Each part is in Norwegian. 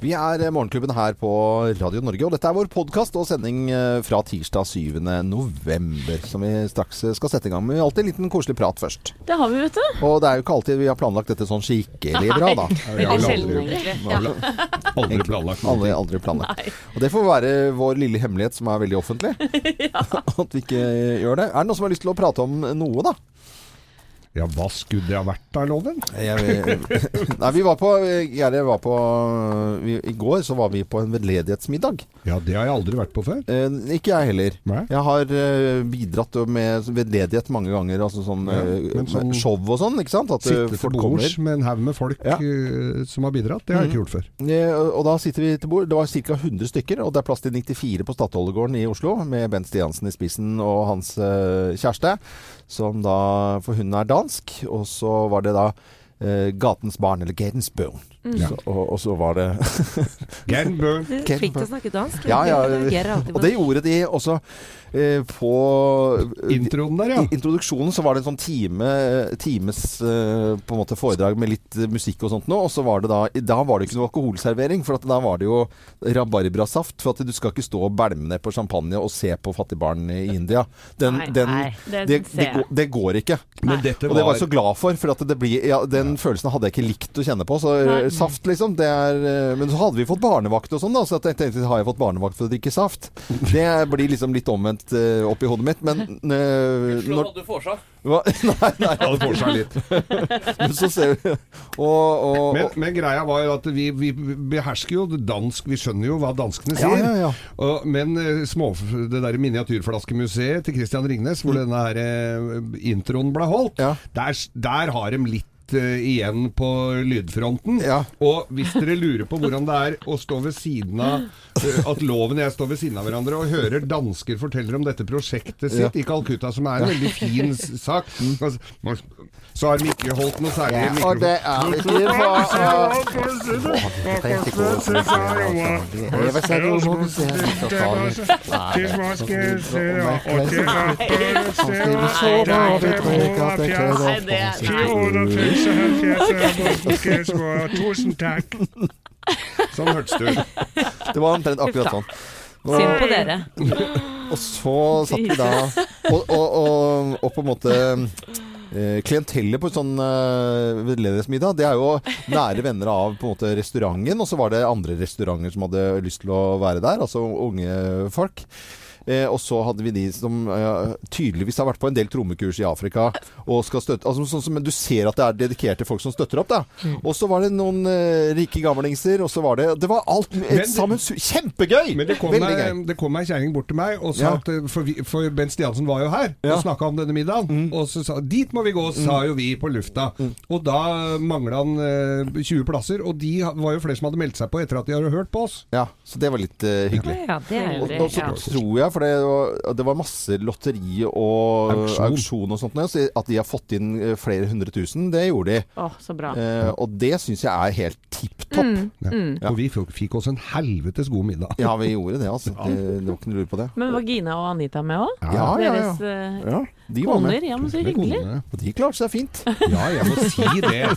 Vi er eh, Morgenklubben her på Radio Norge, og dette er vår podkast og sending eh, fra tirsdag 7. november, som vi straks eh, skal sette i gang med. Alltid en liten koselig prat først. Det har vi, vet du. Og det er jo ikke alltid vi har planlagt dette sånn skikkelig bra, da. Veldig sjelden, egentlig. Aldri planlagt. Aldri, aldri planlagt. Nei. Og det får være vår lille hemmelighet som er veldig offentlig. At vi ikke gjør det. Er det noen som har lyst til å prate om noe, da? Ja, hva skulle det ha vært da, Loven? Jeg, nei, vi var på Gjerre var på vi, I går så var vi på en veldedighetsmiddag. Ja, det har jeg aldri vært på før. Eh, ikke jeg heller. Nei. Jeg har eh, bidratt med veldedighet mange ganger. Altså sånn, Ja, eh, sånn- show og sånn, ikke sant? At eh, Sitte til folk bords kommer. med en haug med folk Ja. uh, som har bidratt. Det har jeg ikke gjort før. Eh, og da sitter vi til bord. Det var ca. 100 stykker, og det er plass til 94 på Statoilegården i Oslo, med Bent Stiansen i spissen og hans uh, kjæreste, som da For hun er dansk. Og så var det da eh, Gatens barn, eller Gatens Bone. Ja. Så, og, og så var det Bø. Du er flink til å snakke dansk. Ja, ja. Og det gjorde de også eh, på eh, Introen der, ja. I introduksjonen så var det en sånn time, times eh, på en måte foredrag med litt eh, musikk og sånt nå, og så var det da Da var det ikke noe alkoholservering, for at da var det jo rabarbrasaft. For at du skal ikke stå og bælme ned på champagne og se på fattige barn i India. Den, Nei, den, nei, det det, det, går, det går ikke. Men dette Og det var jeg så glad for, for at det blir ja, Den følelsen hadde jeg ikke likt å kjenne på. Så eh, Nei. saft, liksom, det er eh, Men så hadde vi fått barnevakt og sånn, da, så jeg tenkte har jeg fått barnevakt for å drikke saft? Det blir liksom litt omvendt uh, i hodet mitt, men uh, når, du får seg. hva? Nei, nei. Ja, det får seg litt. Men så ser vi Og, og, Men, men greia var jo at vi, vi behersker jo dansk, vi skjønner jo hva danskene sier. ja, ja. Og, men eh, små, det der miniatyrflaskemuseet til Christian Ringnes, hvor denne her, eh, introen ble holdt, Mm. Ja. der, der har de litt eh, igjen på lydfronten. Ja. Og hvis dere lurer på hvordan det er å stå ved siden av uh, At Loven og jeg står ved siden av hverandre og hører dansker forteller om dette prosjektet sitt Ja. Mm. i Calcutta, som er en veldig fin sak, Altså, så har de ikke holdt noe særlig ja, og det er ikke Tusen takk. Sånn hørtes det ut. Det var omtrent akkurat sånn. Synd på dere. og så satt vi da Og, og, og, og på en måte eh, Klientellet på sånn uh, veldedighetsmiddag, det er jo nære venner av på en måte restauranten. Og så var det andre restauranter som hadde lyst til å være der, altså unge folk. Eh, og så hadde vi de som eh, tydeligvis har vært på en del trommekurs i Afrika. Og skal støtte, altså sånn som, du ser at det er dedikerte folk som støtter opp. da. Og så var det noen eh, rike gamlingser, og så var det Det var alt Men sammen Kjempegøy! Men det kom, meg kjerring bort til meg og sa Ja. at eh, for, vi, for Bent Stiansen var jo her Ja. og snakka om denne middagen. Og så sa dit må vi gå, sa jo vi på lufta. Og da mangla han eh, 20 plasser, og de var jo flere som hadde meldt seg på etter at de hadde hørt på oss. Ja, så det var litt eh, hyggelig. Ja, det er jo Og, det, og så tror jeg, for det var, det var masse lotteri og Auksjon. auksjon, og sånt, så at de har fått inn eh, flere hundre tusen, det gjorde de. Oh, så bra. Eh, og det syns jeg er helt tipp topp. Ja. Ja. Og vi fikk, oss en helvetes god middag. Ja, vi gjorde det, altså. Det, det var ikke noe lur på det. Men var Gina og Anita med òg? Ja, ja, ja. Deres eh, ja de var koner? med. Ja, men så hyggelig. Og de klarte seg fint. Ja, jeg må si det.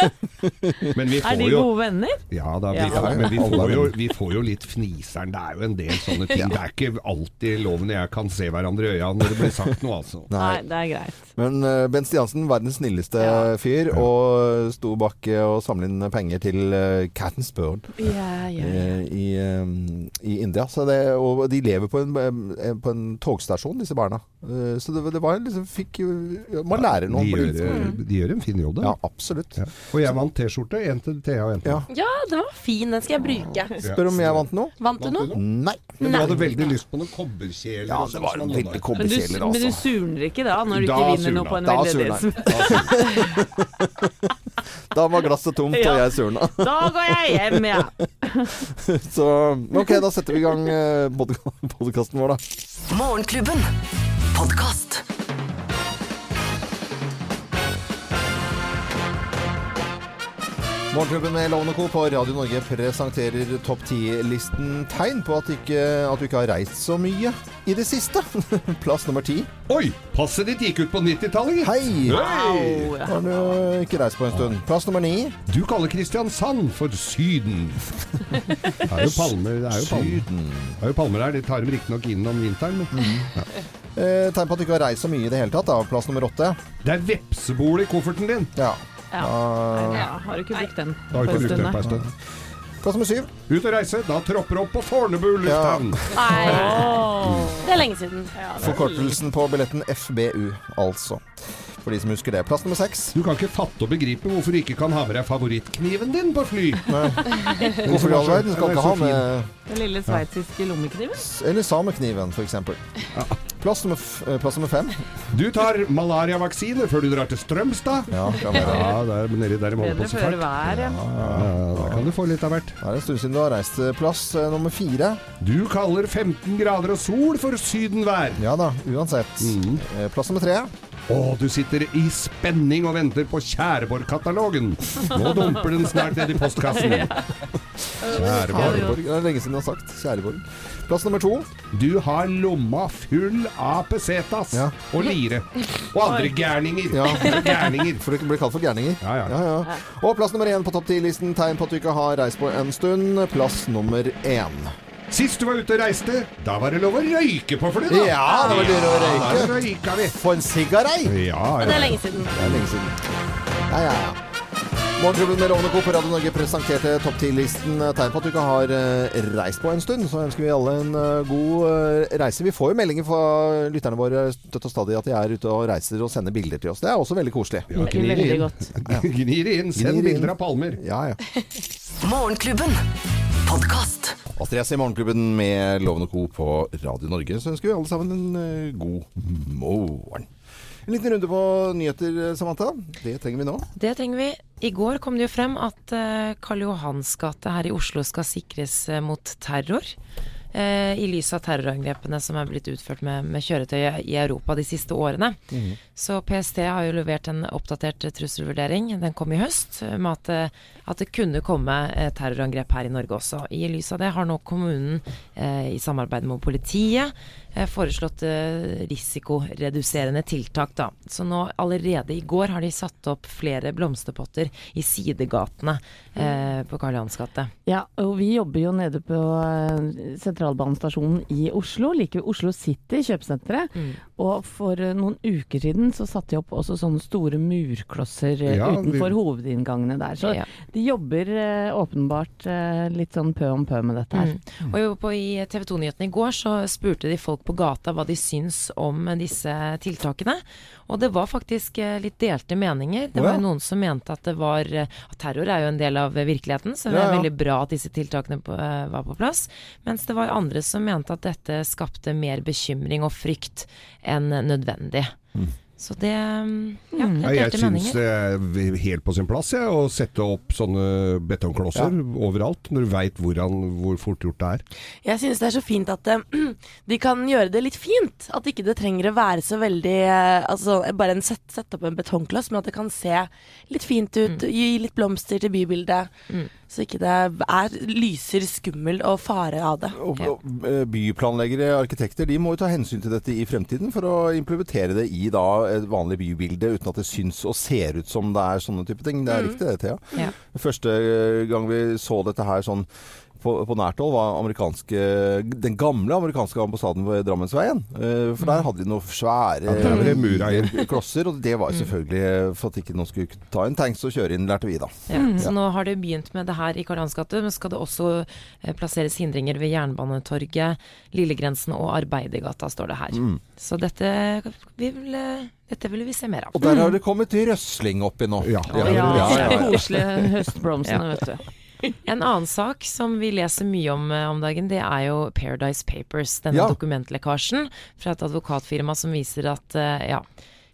Men vi Er de jo gode venner? Ja da, vi, Ja. men vi får, jo, vi får jo litt fniseren. Det er jo en del sånne ting. Det er ikke alltid loven jeg kan se hverandre i øya når det blir sagt noe, altså. Nei, det er greit. Men uh, Bent Stiansen, verdens snilleste Ja. fyr, og sto bak eh, å samle inn penger til uh, Cattens Bird Ja, ja, ja. eh, i, eh, i India. Så det, og de lever på en, eh, på en togstasjon, disse barna. Eh, så det, det var liksom fikk ja, Man lærer noe. De gjør, livet. de gjør en fin jobb, Ja, absolutt. Ja. Og jeg vant T-skjorte. En til Thea og en til Ja. meg. Ja, den var fin. Den skal jeg bruke. Spør om jeg vant noe? Vant du noe? Nei. Du hadde veldig lyst på noen kobberkjeler. Ja, det sånn var veldig kobberkjeler, Men du, men du altså. surner ikke da, når du Da ikke vinner surna. noe på en Da surna. veldedighets... Da var glasset tomt, og jeg surna. Da går jeg hjem, ja. Så OK, da setter vi i gang podkasten vår, da. Morgenklubben. Podkast. Morgenklubben med Lovende Co. på Radio Norge presenterer topp 10-listen tegn på at, ikke, at du ikke har reist så mye i det siste. Plass nummer ti. Oi! Passet ditt gikk ut på 90-tallet, gitt. Hei! Hei! Har du ikke reist på en stund? Plass nummer ni. Du kaller Kristiansand for Syden. Det er jo palmer, det er jo palmer, Syden. det er jo palmer her. De tar dem riktignok inn om vinteren, men Eh, tegn på at du ikke har reist så mye i det hele tatt. Da. Plass nummer åtte. det er vepsebol i kofferten din. Ja. Ja. Ah, ja. Har du ikke brukt den Da har du på ikke en brukt stund? den på en stund. plass nummer syv. Ut og reise, da tropper opp på Fornebu lufthavn. Nei, det er lenge siden. Forkortelsen på billetten FBU, altså. For de som husker det. Plass nummer seks. Du kan ikke fatte og begripe hvorfor du ikke kan ha med deg favorittkniven din på fly. Hvorfor i all verden skal Den ikke ha med Den lille sveitsiske lommekniven? Eller samekniven, f.eks. Plass, nummer f- eh, plass nummer fem. Du tar malariavaksine før du drar til Strømstad. Ja, kan være. Ja, der, nedi der i Bedre føre vær, ja. Ja, da kan du få litt av hvert. Det er en stund siden du har reist. Plass eh, nummer fire. Du kaller 15 grader og sol for sydenvær. Ja da, uansett. Eh, Plass nummer tre. Å, du sitter i spenning og venter på Tjæreborg-katalogen. Nå dumper den snart ned i postkassen. Kjæreborg. Det er lenge siden jeg har sagt. Kjæreborg. Plass nummer to. Du har lomma full av pesetas Ja. og lire. Og andre gærninger. Ja. Gærninger. For du ikke blir kalt for gærninger. Ja, ja. Og plass nummer én på topp ti-listen. Tegn på at du ikke har reist på en stund. Plass nummer én. Sist du var ute og reiste, da var det lov å røyke på flyet, da. Ja, det var lov å røyke. Da røyka vi. For en sigarei! Ja, ja. Det er lenge siden. Det er lenge siden. Ja, ja, ja. Morgenklubben med Lovende Co. på Radio Norge presenterte topp 10-listen. Tegn på at du ikke har eh, reist på en stund. Så ønsker vi alle en eh, god eh, reise. Vi får jo meldinger fra lytterne våre støtt og stadig at de er ute og reiser og sender bilder til oss. Det er også veldig koselig. Ja, gnir det inn. godt. Gnir inn. Send Gnir inn. bilder av palmer. Ja, ja. Morgenklubben. Podkast. Astrid S i Morgenklubben med Loven og Co. på Radio Norge. Så ønsker vi alle sammen en eh, god morgen. En liten runde på nyheter, Samantha. Det trenger vi nå. Det trenger vi. I går kom det jo frem at eh, Karl Johans gate her i Oslo skal sikres eh, mot terror. Eh, I lys av terrorangrepene som er blitt utført med, med kjøretøy i Europa de siste årene. Så PST har jo levert en oppdatert trusselvurdering. Den kom i høst, med at, eh, at det kunne komme eh, terrorangrep her i Norge også. I lys av det har nå kommunen eh, i samarbeid med politiet foreslått eh, risikoreduserende tiltak. Da. Så nå allerede i går har de satt opp flere blomsterpotter i sidegatene eh, på Karl Johans gate. Ja, og vi jobber jo nede på eh, sentralbanestasjonen i Oslo, like ved Oslo City kjøpesenteret. Mm. Og for eh, noen uker siden så satte de opp også sånne store murklosser eh, Ja, vi- utenfor hovedinngangene der. Så Ja. de jobber eh, åpenbart eh, litt sånn pø om pø med dette her. Mm. Og på, I TV 2-nyhetene i går så spurte de folk på gata hva de syns om disse tiltakene. Og det var faktisk eh, litt delte meninger. Det var jo noen som mente at det var eh, at Terror er jo en del av virkeligheten, så det er veldig bra at disse tiltakene eh, var på plass. Mens det var andre som mente at dette skapte mer bekymring og frykt enn nødvendig. Så det mm, Ja, det Ja, er jeg syns det er helt på sin plass jeg, å sette opp sånne betongklosser overalt, når du veit hvor fort gjort det er. Jeg synes det er så fint at eh, de kan gjøre det litt fint. At ikke det trenger å være så veldig eh, Altså bare en sett, sette opp en betongkloss, men at det kan se litt fint ut. Gi litt blomster til bybildet. Mm. Så ikke det er lyser skummel og fare av det. Og, og eh, byplanleggere, arkitekter, de må jo ta hensyn til dette i fremtiden for å implementere det i da et vanlig bybilde uten at det syns og ser ut som det er sånne type ting. Det er riktig det, Thea. Ja. Første eh, gang vi så dette her sånn på, på nært hold var amerikanske, den gamle amerikanske ambassaden ved Drammensveien. Eh, For der hadde de noen svære Ja, klosser, og det var selvfølgelig eh, for at ikke noen skulle ta en tanks og kjøre inn, lærte vi da. Ja, så nå har det begynt med det her i Karl Johans gate, men skal det også eh, plasseres hindringer ved Jernbanetorget, Lillegrensen og Arbeidergata, står det her. Så dette vil, eh, dette vil vi se mer av. Og der har det kommet røsling oppi nå. Ja. Ja, ja, ja, ja. koselige høstblomstene, vet du. En annen sak som vi leser mye om eh, om dagen, det er jo Paradise Papers. Denne Ja. dokumentlekkasjen fra et advokatfirma som viser at eh, ja,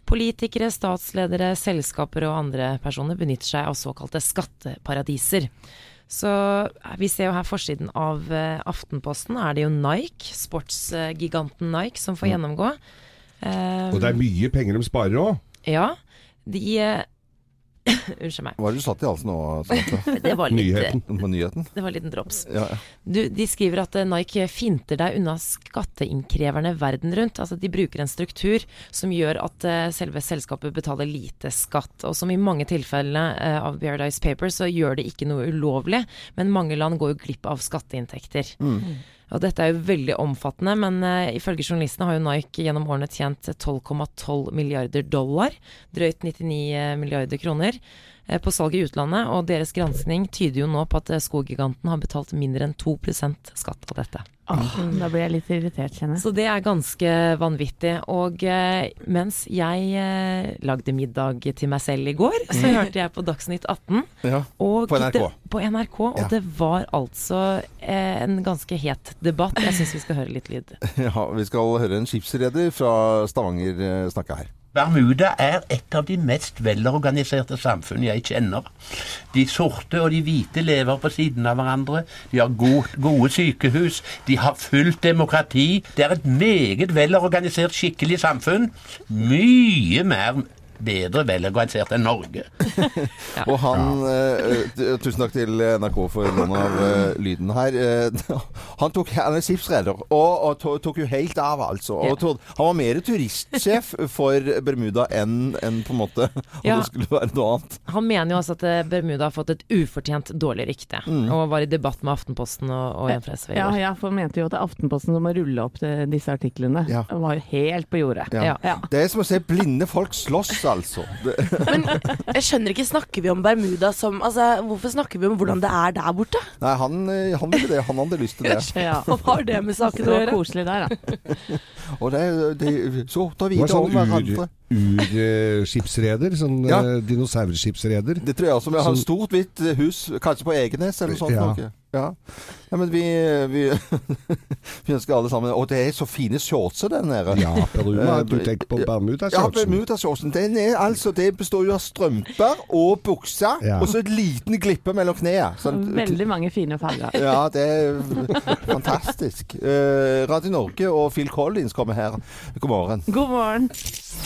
politikere, statsledere, selskaper og andre personer benytter seg av såkalte skatteparadiser. Så eh, vi ser jo her forsiden av Aftenposten, er det jo Nike, sportsgiganten Nike, som får gjennomgå. Eh, Og det er mye penger de sparer òg. ja, de Unnskyld meg. Hva er det du satt i halsen nå, Det var litt, Nyheten. Nyheten? det var en liten drops. Ja, ja. Du, de skriver at eh, Nike finter deg unna skatteinnkreverne verden rundt. Altså de bruker en struktur som gjør at eh, selve selskapet betaler lite skatt. Og som i mange tilfeller eh, av Paradise Papers så gjør det ikke noe ulovlig, men mange land går jo glipp av skatteinntekter. Og dette er jo veldig omfattende, men uh, ifølge journalistene har jo Nike gjennom årene tjent 12,12 milliarder dollar, drøyt 99 milliarder kroner, eh, på salg i utlandet. Og deres granskning tyder jo nå på at eh, skoggiganten har betalt mindre enn 2% skatt av dette. Åh, da blir jeg litt irritert, kjenner jeg. Så det er ganske vanvittig. Og eh, mens jeg eh, lagde middag til meg selv i går, så hørte jeg på Dagsnytt 18. ja. Og På NRK. Det, på NRK, og Ja. det var altså eh, en ganske het debatt. Jeg syns vi skal høre litt lyd. ja. Vi skal høre en skipsreder fra Stavanger eh, snakke her. Bermuda er et av de mest velorganiserte samfunn jeg kjenner. De sorte og de hvite lever på siden av hverandre. De har gode, gode sykehus. De har fullt demokrati. Det er et meget velorganisert, skikkelig samfunn. Mye mer bedre velorganisert enn Norge. Og han eh, Tusen takk til NRK for noen av eh, lyden her. Eh, han, tok, han er skipsreder og, og to, tok jo helt av, altså. Og Ja. Tog, han var mer turistsjef for Bermuda enn en på en måte om Ja. det skulle være noe annet. Han mener jo altså at eh, Bermuda har fått et ufortjent dårlig rykte, og var i debatt med Aftenposten og, og en fra SV i Ja, ja, for han mente jo at Aftenposten som må rulle opp disse artiklene, Ja. var jo helt på jordet. Ja. Ja. Ja. Det er som å se blinde folk slåss, altså. Det, Men jeg skjønner ikke, snakker vi om Bermuda som Altså, hvorfor snakker vi om hvordan det er der borte? nei, han, eh, han ville det. Han hadde lyst til det. Ja. Hva har det med saken å gjøre? Det var koselig der, da. Og det, det sorte og Det var om sånn hverandre. urskipsreder. sånn Ja. eh, dinosaurskipsreder. Det tror jeg også. Vi har Som- et stort, hvitt hus, kanskje på Egenes eller noe sånt. Ja. Ja. ja, men vi, vi, vi ønsker alle sammen Og det er så fine shortser der nede. Ja, Bermuda. Eh, Du tenker på Bermudashortsen? Ja, shortsen. Bermudashortsen. Den er altså Det består jo av strømper og bukse, Ja. og så et liten glippe mellom knærne. Sånn- Veldig mange fine farger. Ja, det er fantastisk. Eh, Radio Norge og Phil Collins kommer her. God morgen. God morgen.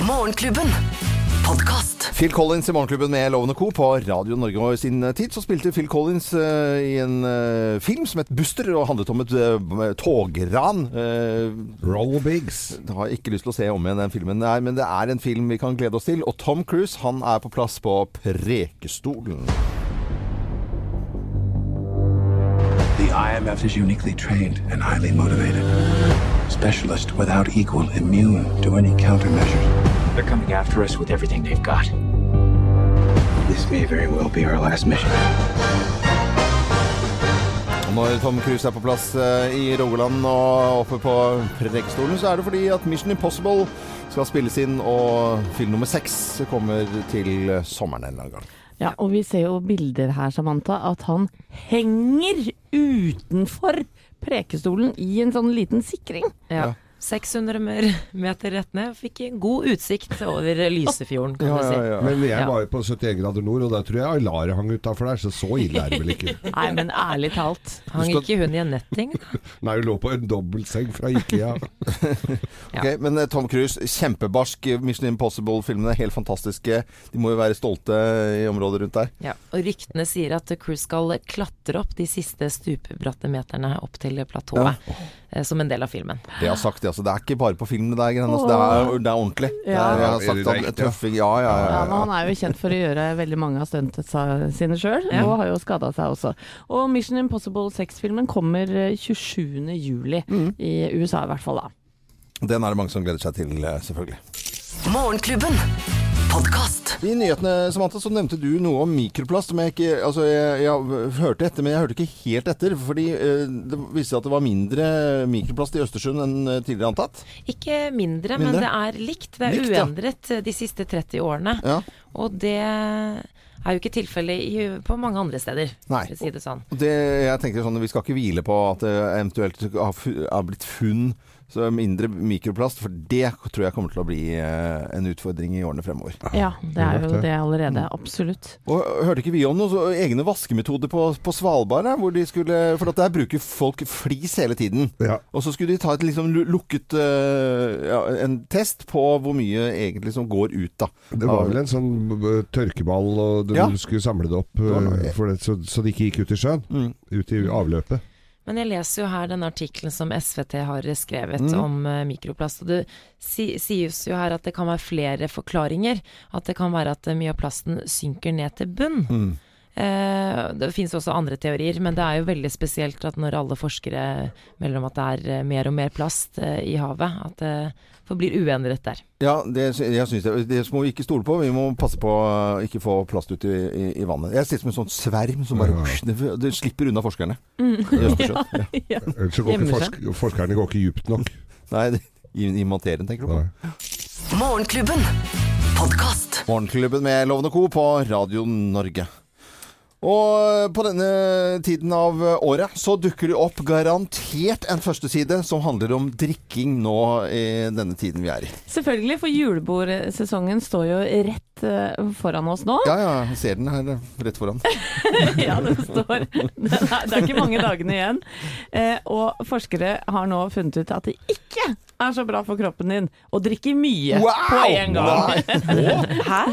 Morgenklubben. Podkast. Phil Collins i Morgenklubben med Lovende Co. på Radio Norge. Og i sin tid så spilte Phil Collins uh, i en uh, film som het Buster, og handlet om et uh, togran. Uh, Roll Biggs. jeg har ikke lyst til å se om igjen den filmen, Nei, men det er en film vi kan glede oss til. Og Tom Cruise han er på plass på Prekestolen. The IMF is uniquely trained and highly motivated. Specialist without equal, immune to any countermeasures. They're coming after us with everything they've got. This may very well be our last mission. Når Tom Cruise er på plass eh, i Rogaland og oppe på Prekestolen, så er det fordi at Mission Impossible skal spilles inn, og film nummer seks kommer til sommeren en eller annen gang. Ja, og vi ser jo bilder her, Samantha, at han henger utenfor Prekestolen i en sånn liten sikring. Ja. 600 meter rett ned. Fikk god utsikt over Lysefjorden, kan Ja, du si. ja, ja. Men jeg var jo på 71 grader nord, og der tror jeg Alare hang utafor der, så så ille er det vel ikke. Nei, men ærlig talt. Hang ikke hun i en netting? Nei, hun lå på en dobbeltseng fra Ikea. okay, Ok, men eh, Tom Cruise, kjempebarsk. Mission Impossible-filmene, helt fantastiske. De må jo være stolte i området rundt der. Ja, og ryktene sier at Cruise skal klatre opp de siste stupbratte meterne opp til platået. eh, Som en del av filmen. Det jeg har sagt, altså, det er ikke bare på film det er greiene. Altså, det, er, det er ordentlig. Det er, jeg har Er sagt det at tøffing Ja, ja, ja. Ja, ja, han er jo kjent for å gjøre veldig mange av stuntene sine sjøl, Ja. og har jo skada seg også. Og Mission Impossible 6-filmen kommer eh, 27. juli, i USA i hvert fall da. Den er det mange som gleder seg til, eh, selvfølgelig. Morgenklubben. Podkast. I nyhetene Samantha, så nevnte du noe om mikroplast. som Jeg ikke, altså jeg, jeg hørte etter, men jeg hørte ikke helt etter. Fordi eh, det viste seg at det var mindre mikroplast i Østersund enn eh, tidligere antatt. Ikke mindre, Mindre? men det er likt. Det er Likt, uendret ja. de siste 30 årene. Ja. Og det er jo ikke tilfellet på mange andre steder, Nei. for å si det sånn. Det, jeg tenker sånn, Vi skal ikke hvile på at det eventuelt har har blitt funn Så mindre mikroplast, for det tror jeg kommer til å bli eh, en utfordring i årene fremover. Ja, det er jo det. det allerede. Absolutt. Og hørte ikke vi om noen egne vaskemetoder på, på Svalbard? Hvor de skulle, for at der bruker folk flis hele tiden. Ja. Og så skulle de ta et liksom lukket eh, ja, en test på hvor mye egentlig som går ut, da. Det var vel en sånn tørkeball, og du Ja. skulle samle det opp Det uh, for det, så, så det ikke gikk ut i sjøen. Mm. Ut i avløpet. Men jeg leser jo her denne artikkelen som SVT har skrevet Mm. om uh, mikroplast. Og det si, sies jo her at det kan være flere forklaringer. At det kan være at eh, mye av plasten synker ned til bunn. Mm. Uh, det finnes også andre teorier, men det er jo veldig spesielt at når alle forskere melder om at det er mer og mer plast uh, i havet, at forblir uendret der. Ja, det, jeg synes det, det må vi ikke stole på. Vi må passe på å ikke få plast ut i, i, i vannet. Jeg ser ut som en sånn sverm som bare Ja. det, det slipper unna forskerne. Mm. Ja. Ja. Ellers så går ikke forsk forskerne går ikke dypt nok. Nei, det, i, i materien, tenker du på. Morgenklubben. Podkast. Morgenklubben med Lovende Co. på Radio Norge. Og på denne tiden av året så dukker det opp garantert en førsteside som handler om drikking nå i denne tiden vi er i. Selvfølgelig, for julebordsesongen står jo rett eh, foran oss nå. Ja, ja, jeg ser den her rett foran. ja, det står Det er, det er ikke mange dagene igjen. Eh, og forskere har nå funnet ut at det ikke er så bra for kroppen din å drikke mye Wow! på en gang. Hæ?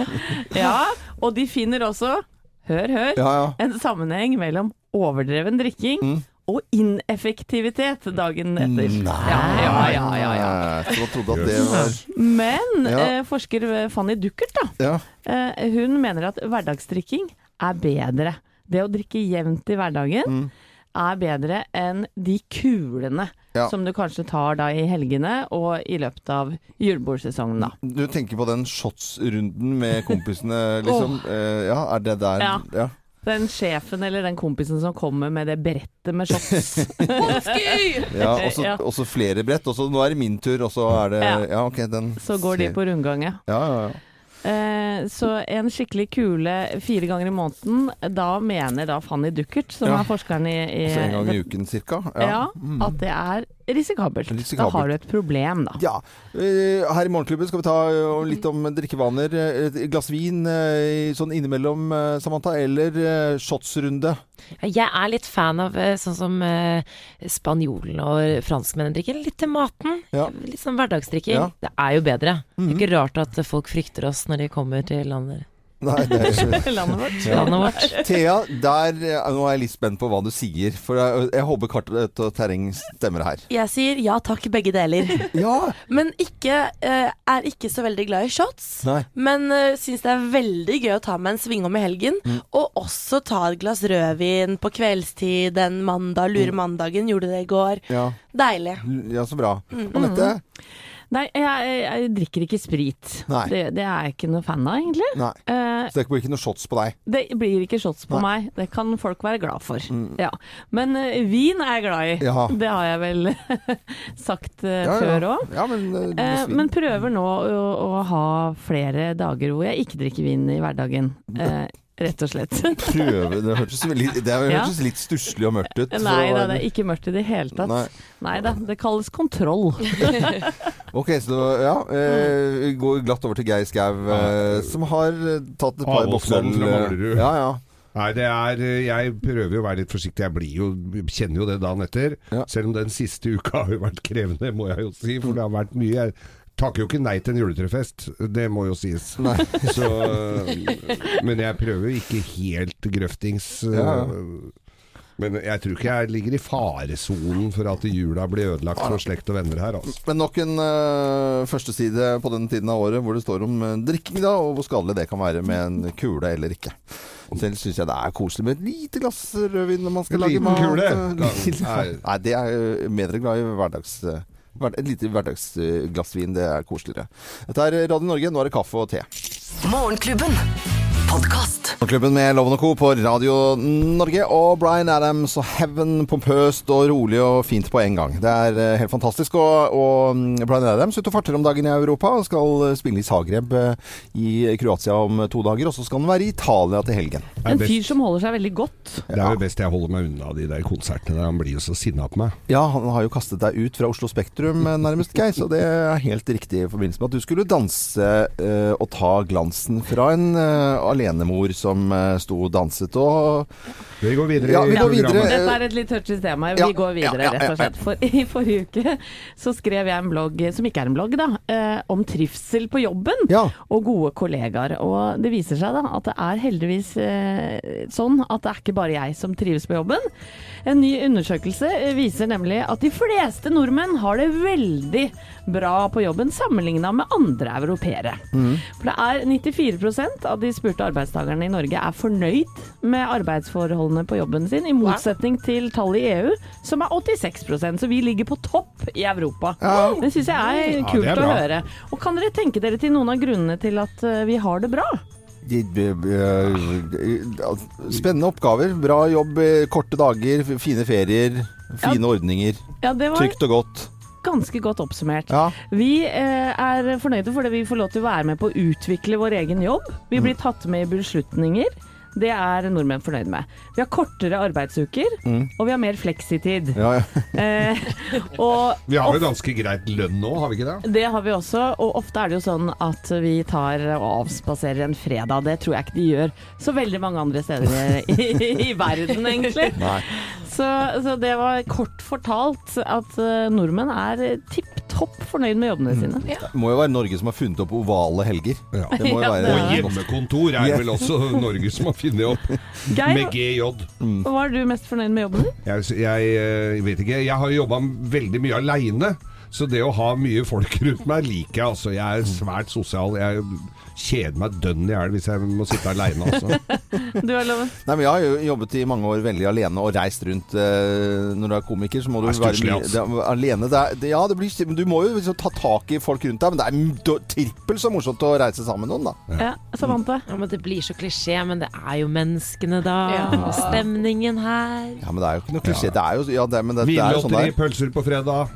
Ja, og de finner også, hør, hør, Ja, ja. en sammenheng mellom overdreven drikking Mm. og ineffektivitet dagen etter. Nei. Ja, ja, ja, ja, jeg trodde at det var Men eh, forsker Fanny Duckert, da. Ja. Eh, hun mener at hverdagsdrikking er bedre. Det å drikke jevnt i hverdagen Mm. Er bedre enn de kulene Ja. som du kanskje tar da i helgene og i løpet av julebordsesongen, da. Du tenker på den shotsrunden med kompisene, liksom? Eh, ja, er det der Ja. ja. Den sjefen eller den kompisen som kommer med det brettet med shots. Ja, også, Ja. også flere brett. Også, nå er det min tur, og så er det Ja. Ja, ok, den Så går de på rundgang, ja. Ja, ja, så en skikkelig kule fire ganger i måneden, da mener da Fanny Duckert, som Ja. er forskeren i, i Altså en gang i uken cirka. ja, Mm. at det er risikabelt. Da har du et problem, da. Ja. eh, Her i Morgenklubben skal vi ta eh, litt om drikkevaner. Eh, Et glass vin sånn innimellom, Samantha, eller shotsrunde? Jeg er litt fan av sånn som spanjolene og franskmennene drikker. Litt til maten. Ja. Litt sånn hverdagsdrikking. Ja. Det er jo bedre. Det Mhm. er ikke rart at folk frykter oss når de kommer til landet, Nei, det er Landet vårt. Ja. landet vårt. Thea, der, eh, nå er jeg litt spent på hva du sier. For jeg, jeg håper kart og terreng stemmer her. Jeg sier ja takk, begge deler. Ja! Men ikke, eh, er ikke så veldig glad i shots. Nei. Men uh, syns det er veldig gøy å ta med en svingom i helgen. Mm. Og også ta et glass rødvin på kveldstid en mandag. Lure mandagen. Gjorde det i går. Ja, Deilig. ja så bra. Mm. Anette? Nei, jeg, jeg, drikker ikke sprit. Nei. Det, det er jeg ikke noe fan av, egentlig. Nei. Eh, Så det blir ikke noe shots på deg? det blir ikke shots på Nei. Mm. meg. Det kan folk være glad for. Ja. Men uh, vin er jeg glad i. Ja. Det har jeg vel sagt uh, Ja, før òg. Ja, men, uh, men prøver nå å, å ha flere dager hvor jeg ikke drikker vin i hverdagen. Eh, rett og slett. Prøve Det hørtes veldig- det Ja. hørtes litt stusslig og mørkt ut. Nei da, det er ikke mørkt i det hele tatt. Nei. Nei da, det kalles kontroll. Ok, så ja. Eh, vi går glatt over til Geir Skau, eh, som har eh, tatt et par eh, Manglerud. Ja, ja. Nei, det er Jeg prøver jo å være litt forsiktig. Jeg blir jo, kjenner jo det dagen etter. Ja. Selv om den siste uka har jo vært krevende, må jeg jo si. For det har vært mye. Jeg takker jo ikke nei til en juletrefest, det må jo sies. Så, men jeg prøver jo ikke helt grøftings. Ja, ja. Men jeg tror ikke jeg ligger i faresonen for at jula blir ødelagt for slekt og venner her. Altså. Men nok en uh, førsteside på den tiden av året hvor det står om uh, drikking, da, og hvor skadelig det kan være med en kule eller ikke. Selv syns jeg det er koselig med et lite glass rødvin når man skal lage mat. kule? Eh, Nei. Nei, det er jeg bedre glad i hverdags... eh, hver- Et lite hverdagsglass vin, det er koseligere. Dette er Radio Norge, nå er det kaffe og te. Morgenklubben. Podkast. Klubben med Loven og Co. på Radio Norge og Bryan Adams og Heaven pompøst og rolig og fint på en gang. Det er eh, helt fantastisk. Og, og mm, Bryan Adams ute og farter om dagen i Europa Han skal eh, spille i Zagreb eh, i Kroatia om to dager. Og så skal han være i Italia til helgen. En fyr som holder seg veldig godt. Det er jo best jeg holder meg unna de der konsertene. der Han blir jo så sinna på meg. Ja, han har jo kastet deg ut fra Oslo Spektrum nærmest, Geir. Så det er helt riktig i forbindelse med at du skulle danse eh, og ta glansen fra en eh, alenemor som eh, sto og danset og Vi går videre Ja, vi går videre. Dette er et litt touchy tema. Vi Ja, går videre, ja, ja, rett og slett. For i forrige uke så skrev jeg en blogg, som ikke er en blogg, da, eh, om trivsel på jobben Ja. og gode kollegaer. Og det viser seg da at det er heldigvis eh, sånn at det er ikke bare jeg som trives på jobben. En ny undersøkelse viser nemlig at de fleste nordmenn har det veldig bra på jobben sammenligna med andre europeere. For det er 94% av de spurte arbeidstakerne i Norge er fornøyd med arbeidsforholdene på jobben sin, i motsetning til tallet i EU, som er 86% Så vi ligger på topp i Europa. Ja. Det syns jeg er kult ja, er å høre. Og kan dere tenke dere til noen av grunnene til at eh, vi har det bra? De- de- Spennende oppgaver. Bra jobb, eh, korte dager, fine ferier, fine ordninger. Ja, det var Trygt og godt. Ganske godt oppsummert. Ja. Vi eh, er fornøyde fordi vi får lov til å være med på å utvikle vår egen jobb. Vi blir tatt med i beslutninger. Det er nordmenn fornøyd med. Vi har kortere arbeidsuker, og vi har mer fleksitid. Ja, ja. Eh, og Vi har jo ganske greit lønn nå, har vi ikke det? det har vi også, og ofte er det jo sånn at vi tar og avspaserer en fredag. Det tror jeg ikke de gjør så veldig mange andre steder i, i, i verden, egentlig. Så, så det var kort fortalt at eh, nordmenn er tipp topp fornøyd med jobbene sine. Det må jo være Norge som har funnet opp ovale helger. Ja. Det må jo Ja, være det Og hjemmekontor er vel også Norge som har funnet opp, Geir, med GJ. hva er du mest fornøyd med jobben din? Jeg, jeg jeg, vet ikke. Jeg har jobba veldig mye aleine. Så det å ha mye folk rundt meg liker jeg. Altså, jeg er svært sosial. Jeg kjeder meg dønn i hjel hvis jeg må sitte aleine. Altså. Du er loven. Nei, men Jeg har jo jobbet i mange år veldig alene og reist rundt. Eh, når du er komiker, så må du er være mye altså. det, er- alene. Det er, det, ja, det blir, men du må jo liksom ta tak i folk rundt deg. Men det er trippel så morsomt å reise sammen med noen, da. Ja, Samantha. Ja, men Det blir så klisjé, men det er jo menneskene, da. Og stemningen her. Ja, Men det er jo ikke noe klisjé. Det er jo ja, det, men det, det er jo sånn Vinlotteri, der. pølser på fredag.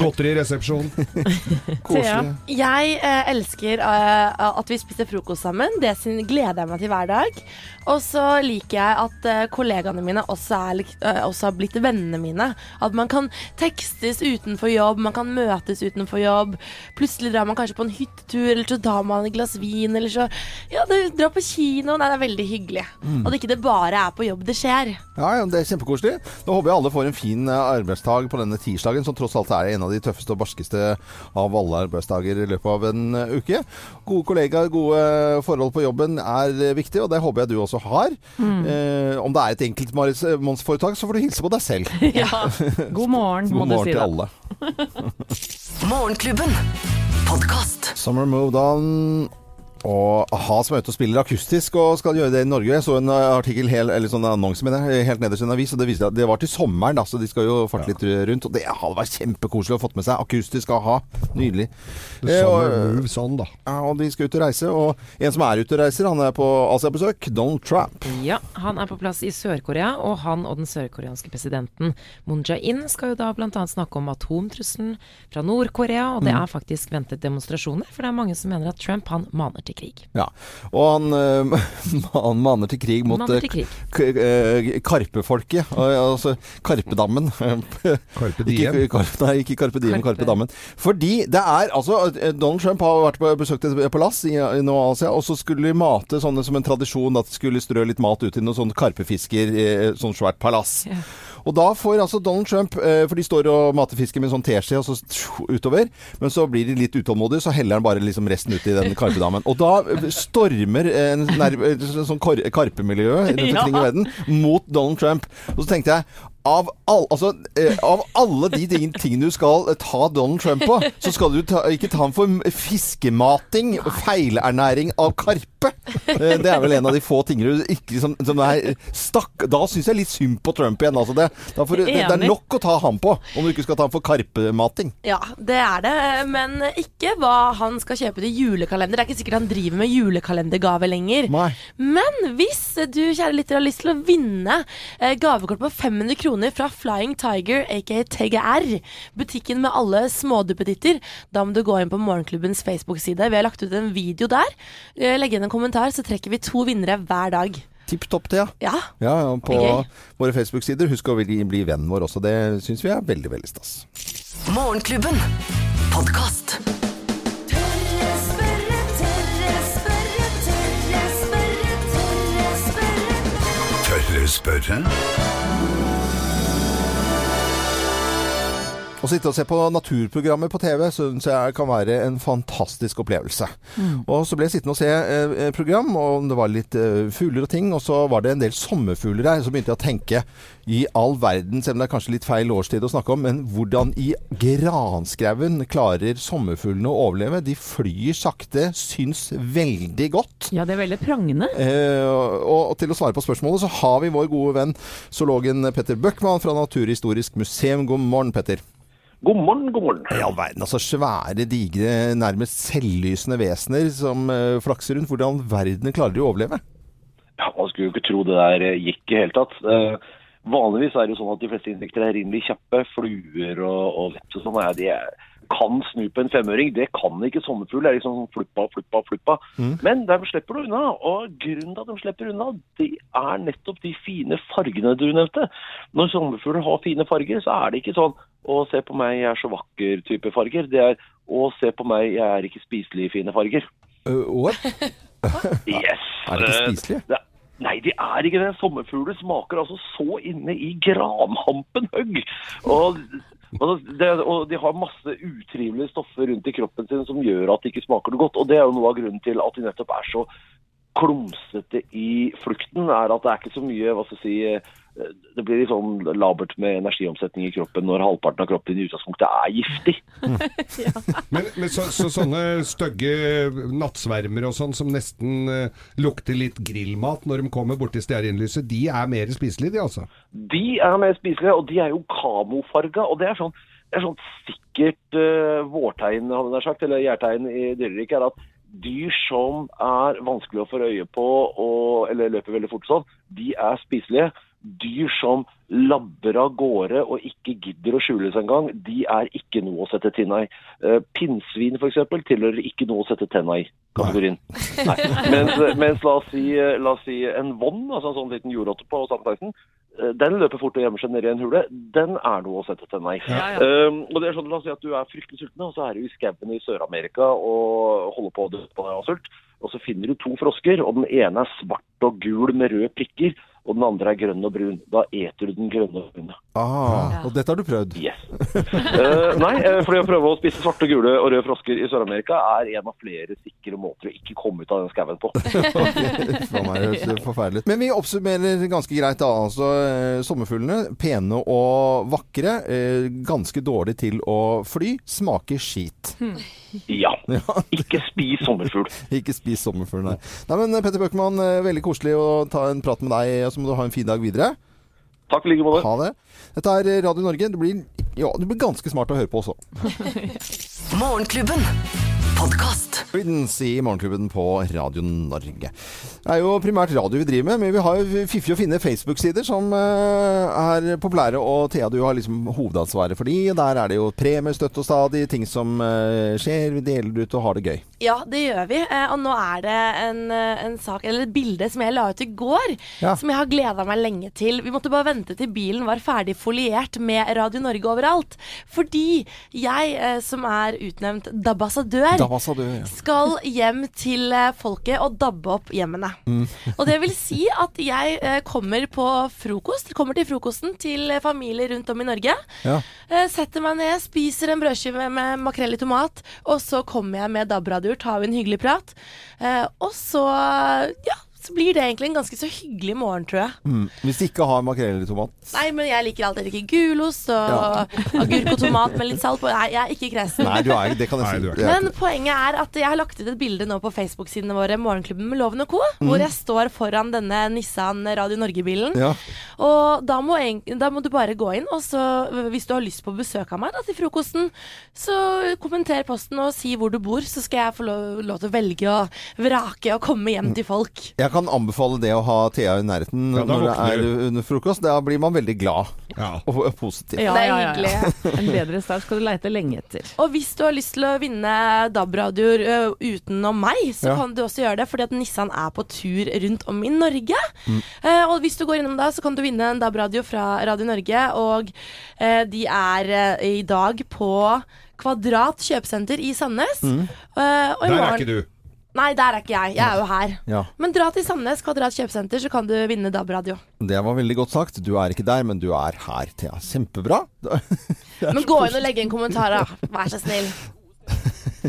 Godteri i resepsjon. Koselig. Jeg eh, elsker at vi spiser frokost sammen. Det gleder jeg meg til hver dag. Og så liker jeg at eh, kollegaene mine også, er, eh, også har blitt vennene mine. At man kan tekstes utenfor jobb, man kan møtes utenfor jobb. Plutselig drar man kanskje på en hyttetur, eller så tar man et glass vin, eller så Ja, det, drar på kino. Nei, det er veldig hyggelig. Og det ikke det bare er på jobb det skjer. Ja, ja, det er kjempekoselig. Da håper jeg alle får en fin eh, arbeidsdag på denne tirsdagen, som tross alt er en av de tøffeste og barskeste av alle arbeidsdager i løpet av en eh, uke. Gode kollegaer, gode forhold på jobben er eh, viktig, og det håper jeg du også har. Eh, om det er et enkeltmannsforetak, så får du hilse på deg selv. Ja. God morgen, må God du si til da. alle. Morgenklubben. Podcast. Summer Moved On. Og a-ha som er ute og spiller akustisk og skal gjøre det i Norge. Jeg så en uh, artikkel, hel, eller sånn annonse med det, helt nederst i en avis, og det viste at det var til sommeren, da, så de skal jo farte litt rundt. Og det hadde vært kjempekoselig å fått med seg. Akustisk a-ha. Nydelig. Det Eh, og, on, da. ja, og de skal ut og reise. Og en som er ute og reiser, han er på Asia-besøk. Donald Trump. Ja, han er på plass i Sør-Korea, og han og den sørkoreanske presidenten Moon Jae-in skal jo da bl.a. snakke om atomtrusselen fra Nord-Korea, og det er faktisk ventet demonstrasjoner, for det er mange som mener at Trump han maner til krig. Ja. Og han, eh, han maner til krig mot eh, til krig. eh, Karpefolket. Altså Karpedammen. Carpe Ikke, diem. Nei, ikke Karpe Diem, Karpe. Karpe Dammen. Fordi det er altså Donald Trump har vært på besøkt et palass i, i nå Asia, og så skulle de mate sånne som en tradisjon at de skulle strø litt mat ut i noen sånne karpefisker i sånn svært palass. Ja. Og da får altså Donald Trump eh, For de står og mater fisken med en sånn teskje og så utover. Men så blir de litt utålmodige, så heller han bare liksom resten ut i den karpedammen. Og da stormer en nær, sånn kar, karpemiljø rundt omkring i verden mot Donald Trump. Og så tenkte jeg av, all, altså, eh, av alle de ting- tingene du skal eh, ta Donald Trump på, så skal du ta, ikke ta ham for fiskemating, feilernæring av karpe. Eh, Det er vel en av de få tingene du ikke som, som er stakk Da syns jeg litt synd på Trump igjen. Altså det, får, det, det er nok å ta ham på, om du ikke skal ta ham for karpemating. Ja, det er det, men ikke hva han skal kjøpe til julekalender. Det er ikke sikkert han driver med julekalendergave lenger. Nei. Men hvis du kjære lytter har lyst til å vinne eh, gavekort på 500 kroner fra Flying Tiger, aka TGR, butikken med alle småduppeditter, da må du gå inn på Morgenklubbens Facebook-side. Vi har lagt ut en video der. Eh, Legg igjen en kommentar, så trekker vi to vinnere hver dag. Tipp topp, Thea. Ja. Ja, ja, på okay. våre Facebook-sider. Husk å bli, bli vennen vår også. Det syns vi er veldig, veldig stas. Morgenklubben. Podcast. Tørre spørre, Å sitte og se på naturprogrammer på TV syns jeg kan være en fantastisk opplevelse. Og så ble jeg sittende og se eh, eh, program, og det var litt eh, fugler og ting, og så var det en del sommerfugler her. Så begynte jeg å tenke i all verden, selv om det er kanskje litt feil årstid å snakke om, men hvordan i granskauen klarer sommerfuglene å overleve? De flyr sakte, syns veldig godt. Ja, det er veldig prangende. Eh, og, og til å svare på spørsmålet, så har vi vår gode venn zoologen Petter Bøckmann fra Naturhistorisk museum. God morgen, Petter. God morgen, god morgen. I all verden, altså svære, digre, nærmest selvlysende vesener som uh, flakser rundt. Hvordan verden klarer de å overleve? Ja, man skulle jo ikke tro det der gikk i hele tatt. Uh, vanligvis er det jo sånn at de fleste insekter er rimelig kjappe. Fluer og, og veps og sånn, ja, de er, kan snu på en femøring. Det kan ikke sommerfugl. Det er liksom sånn fluppa, fluppa, fluppa. Men de slipper det unna. Og grunnen til at de slipper unna, det er nettopp de fine fargene du nevnte. Når sommerfugler har fine farger, så er det ikke sånn å, se på meg, jeg er så vakker-type farger. Det er å, se på meg, jeg er ikke spiselig fine farger. Uh, what? Yes. Er de ikke Eh, spiselige? det- Nei, de er ikke det. Sommerfugler smaker altså så inne i granhampen høgg. Og, og, det, og de har masse utrivelige stoffer rundt i kroppen sin som gjør at de ikke smaker noe godt. Og det er jo noe av grunnen til at de nettopp er så klumsete i flukten, er at det er ikke så mye hva skal si, eh, det blir litt sånn labert med energiomsetning i kroppen når halvparten av kroppen i utgangspunktet er giftig. Men, men så, så sånne stygge nattsvermer og sånn som nesten uh, lukter litt grillmat når de kommer borti stearinlyset, de er mer spiselige, de altså? De er mer spiselige, og de er jo kamofarga. Og det er sånn, det er sånn sikkert uh, vårtegn, hadde jeg sagt, eller gjærtegn i dyreriket, er at dyr som er vanskelig å få øye på, og, eller løper veldig fort sånn, de er spiselige. Dyr som labber av gårde og ikke gidder å skjule seg engang, de er ikke noe å sette tinna i. Uh, Pinnsvin f.eks. tilhører ikke noe å sette tenna i kategorien. Nei. Mens, mens la, oss si, la oss si en vonn, altså en sånn liten jordrotte på St. Eh, den løper fort og gjemmer seg nedi en hule. Den er noe å sette tenna i. Ja, ja. Um, og det er sånn, La oss si at du er fryktelig sulten, og så er du i skauen i Sør-Amerika og holder på å dø på deg av sult. Og så finner du to frosker, og den ene er svart og gul med røde prikker, og den andre er grønn og brun. Da eter du den grønne og brune. Ah, og dette har du prøvd? Yes. Uh, nei, uh, fordi å prøve å spise svarte, gule og røde frosker i Sør-Amerika er en av flere sikre måter å ikke komme ut av den skauen på. Faen meg, det høres forferdelig ut. Men vi oppsummerer ganske greit da. Altså, eh, sommerfuglene, pene og vakre. Eh, ganske dårlig til å fly. Smaker skit. Ja. Ikke spis sommerfugl. Ikke spis sommerfugl, nei. nei men Petter Bøckmann, eh, veldig koselig å ta en prat med deg, og så må du ha en fin dag videre. Takk i like måte. Ha det. Dette er Radio Norge. Det blir, ja, det blir ganske smart å høre på også. Morgenklubben. Podcast. I Morgenklubben på Radio Norge. Det er jo primært radio vi driver med, men vi har jo fiffige og fine Facebook-sider som eh, er populære. Og Thea, du har liksom hovedansvaret for de. Der er det jo premie støtt og stadig, ting som eh, skjer. Vi deler ut og har det gøy. Ja, det gjør vi. Eh, Og nå er det en, eh, en sak, eller et bilde som jeg la ut i går, Ja. som jeg har gleda meg lenge til. Vi måtte bare vente til bilen var ferdig foliert med Radio Norge overalt. Fordi jeg, eh, som er utnevnt dabassadør, Dabassadør, ja. skal hjem til folket og dabbe opp hjemmene. Mm. Og det vil si at jeg kommer på frokost, kommer til frokosten til familier rundt om i Norge. Ja. Setter meg ned, spiser en brødskive med makrell i tomat, og så kommer jeg med DAB-radioer, tar vi en hyggelig prat. Eh, og så, ja, så blir det egentlig en ganske så hyggelig morgen, tror jeg. Mm. Hvis de ikke har makrell i tomat Nei, men jeg liker alltid ikke gulost og agurk og tomat med litt salt på. Nei, jeg er ikke kresen. Nei, du er, det kan jeg si. Nei, Men poenget er at jeg har lagt ut et bilde nå på Facebook-sidene våre, Morgenklubben med Loven og Co., Mm. hvor jeg står foran denne Nissan Radio Norge-bilen. ja. Og da må, en, da må du bare gå inn, og så hvis du har lyst på besøk av meg da, til frokosten, så kommenter posten og si hvor du bor, så skal jeg få lov, lov til å velge og vrake og komme hjem til folk. Jeg kan anbefale det å ha Thea i nærheten Ja, når det er under frokost. Da blir man veldig glad Ja. og og positiv. Ja, Det er hyggelig. En bedre start skal du leite lenge etter. Og hvis du har lyst til å vinne DAB-radioer utenom meg, så Ja. kan du også gjøre det, fordi at Nissan er på tur rundt om i Norge. Mm. Eh, og hvis du går innom da, så kan du vinne en DAB-radio fra Radio Norge, og eh, de er eh, i dag på Kvadrat kjøpesenter i Sandnes. Mm. Eh, og i Der er morgen- ikke du. Nei, der er ikke jeg. Jeg er jo her. Ja. Men dra til Sandnes Kvadrat kjøpesenter, så kan du vinne DAB-radio. Det var veldig godt sagt. Du er ikke der, men du er her, Thea. Kjempebra. Men gå inn og legge en kommentar, da. Vær så snill.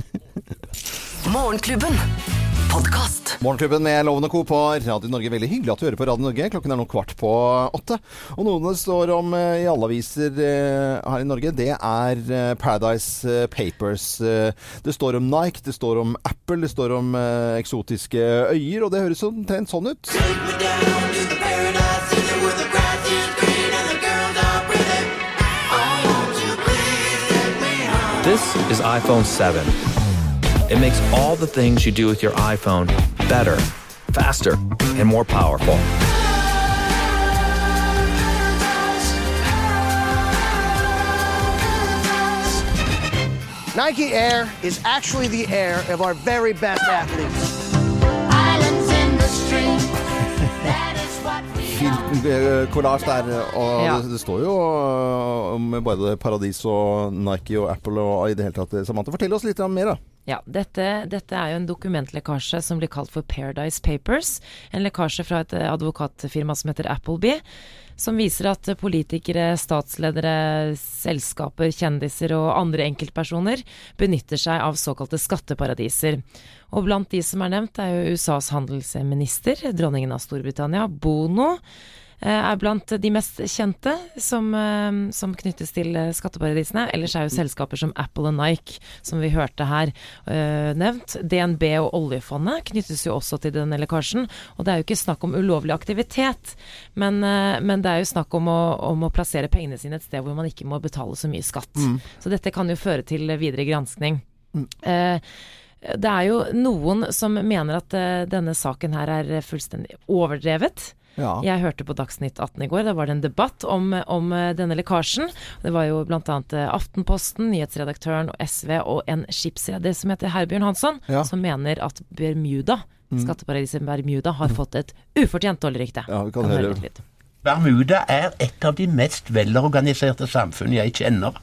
Morgenklubben. Podkast. Morgenklubben med Lovende Co. på Radio Norge. Veldig hyggelig at du hører på Radio Norge. Klokken er nå kvart på åtte. Og noe det står om eh, i alle aviser eh, her i Norge, det er eh, Paradise Papers. Det står om Nike, det står om Apple, det står om eksotiske øyer, og det høres omtrent sånn ut. This is iPhone 7. It makes all the things you do with your iPhone better, faster, and more powerful. Nike Air is actually the air of our very best athletes. Filmkollasj der, og Ja. det, det står jo eh, om både Paradis og Nike og Apple og i det hele tatt. Samantha, fortell oss litt mer, da. Ja, dette, dette er jo en dokumentlekkasje som blir kalt for Paradise Papers. En lekkasje fra et eh, advokatfirma som heter Appleby. Som viser at politikere, statsledere, selskaper, kjendiser og andre enkeltpersoner benytter seg av såkalte skatteparadiser. Og blant de som er nevnt, er jo USAs handelsminister, dronningen av Storbritannia, Bono. Eh, Er blant de mest kjente som, eh, som knyttes til eh, skatteparadisene. Ellers er jo selskaper som Apple og Nike, som vi hørte her, nevnt. DNB og oljefondet knyttes jo også til denne lekkasjen. Og det er jo ikke snakk om ulovlig aktivitet, men, men det er jo snakk om å, om å plassere pengene sine et sted hvor man ikke må betale så mye skatt. Så dette kan jo føre til videre granskning. Eh, det er jo noen som mener at denne saken her er fullstendig overdrevet. Ja. Jeg hørte på Dagsnytt 18 i går, da var det en debatt om, om eh, denne lekkasjen. Det var jo bl.a. Aftenposten, nyhetsredaktøren og SV og en skipsreder som heter Herbjørn Hansson, Ja. som mener at Bermuda, skatteparadiset Bermuda, har fått et ufortjent dårlig rykte. Ja, vi kan Kan høre litt. Bermuda er et av de mest velorganiserte samfunn jeg kjenner.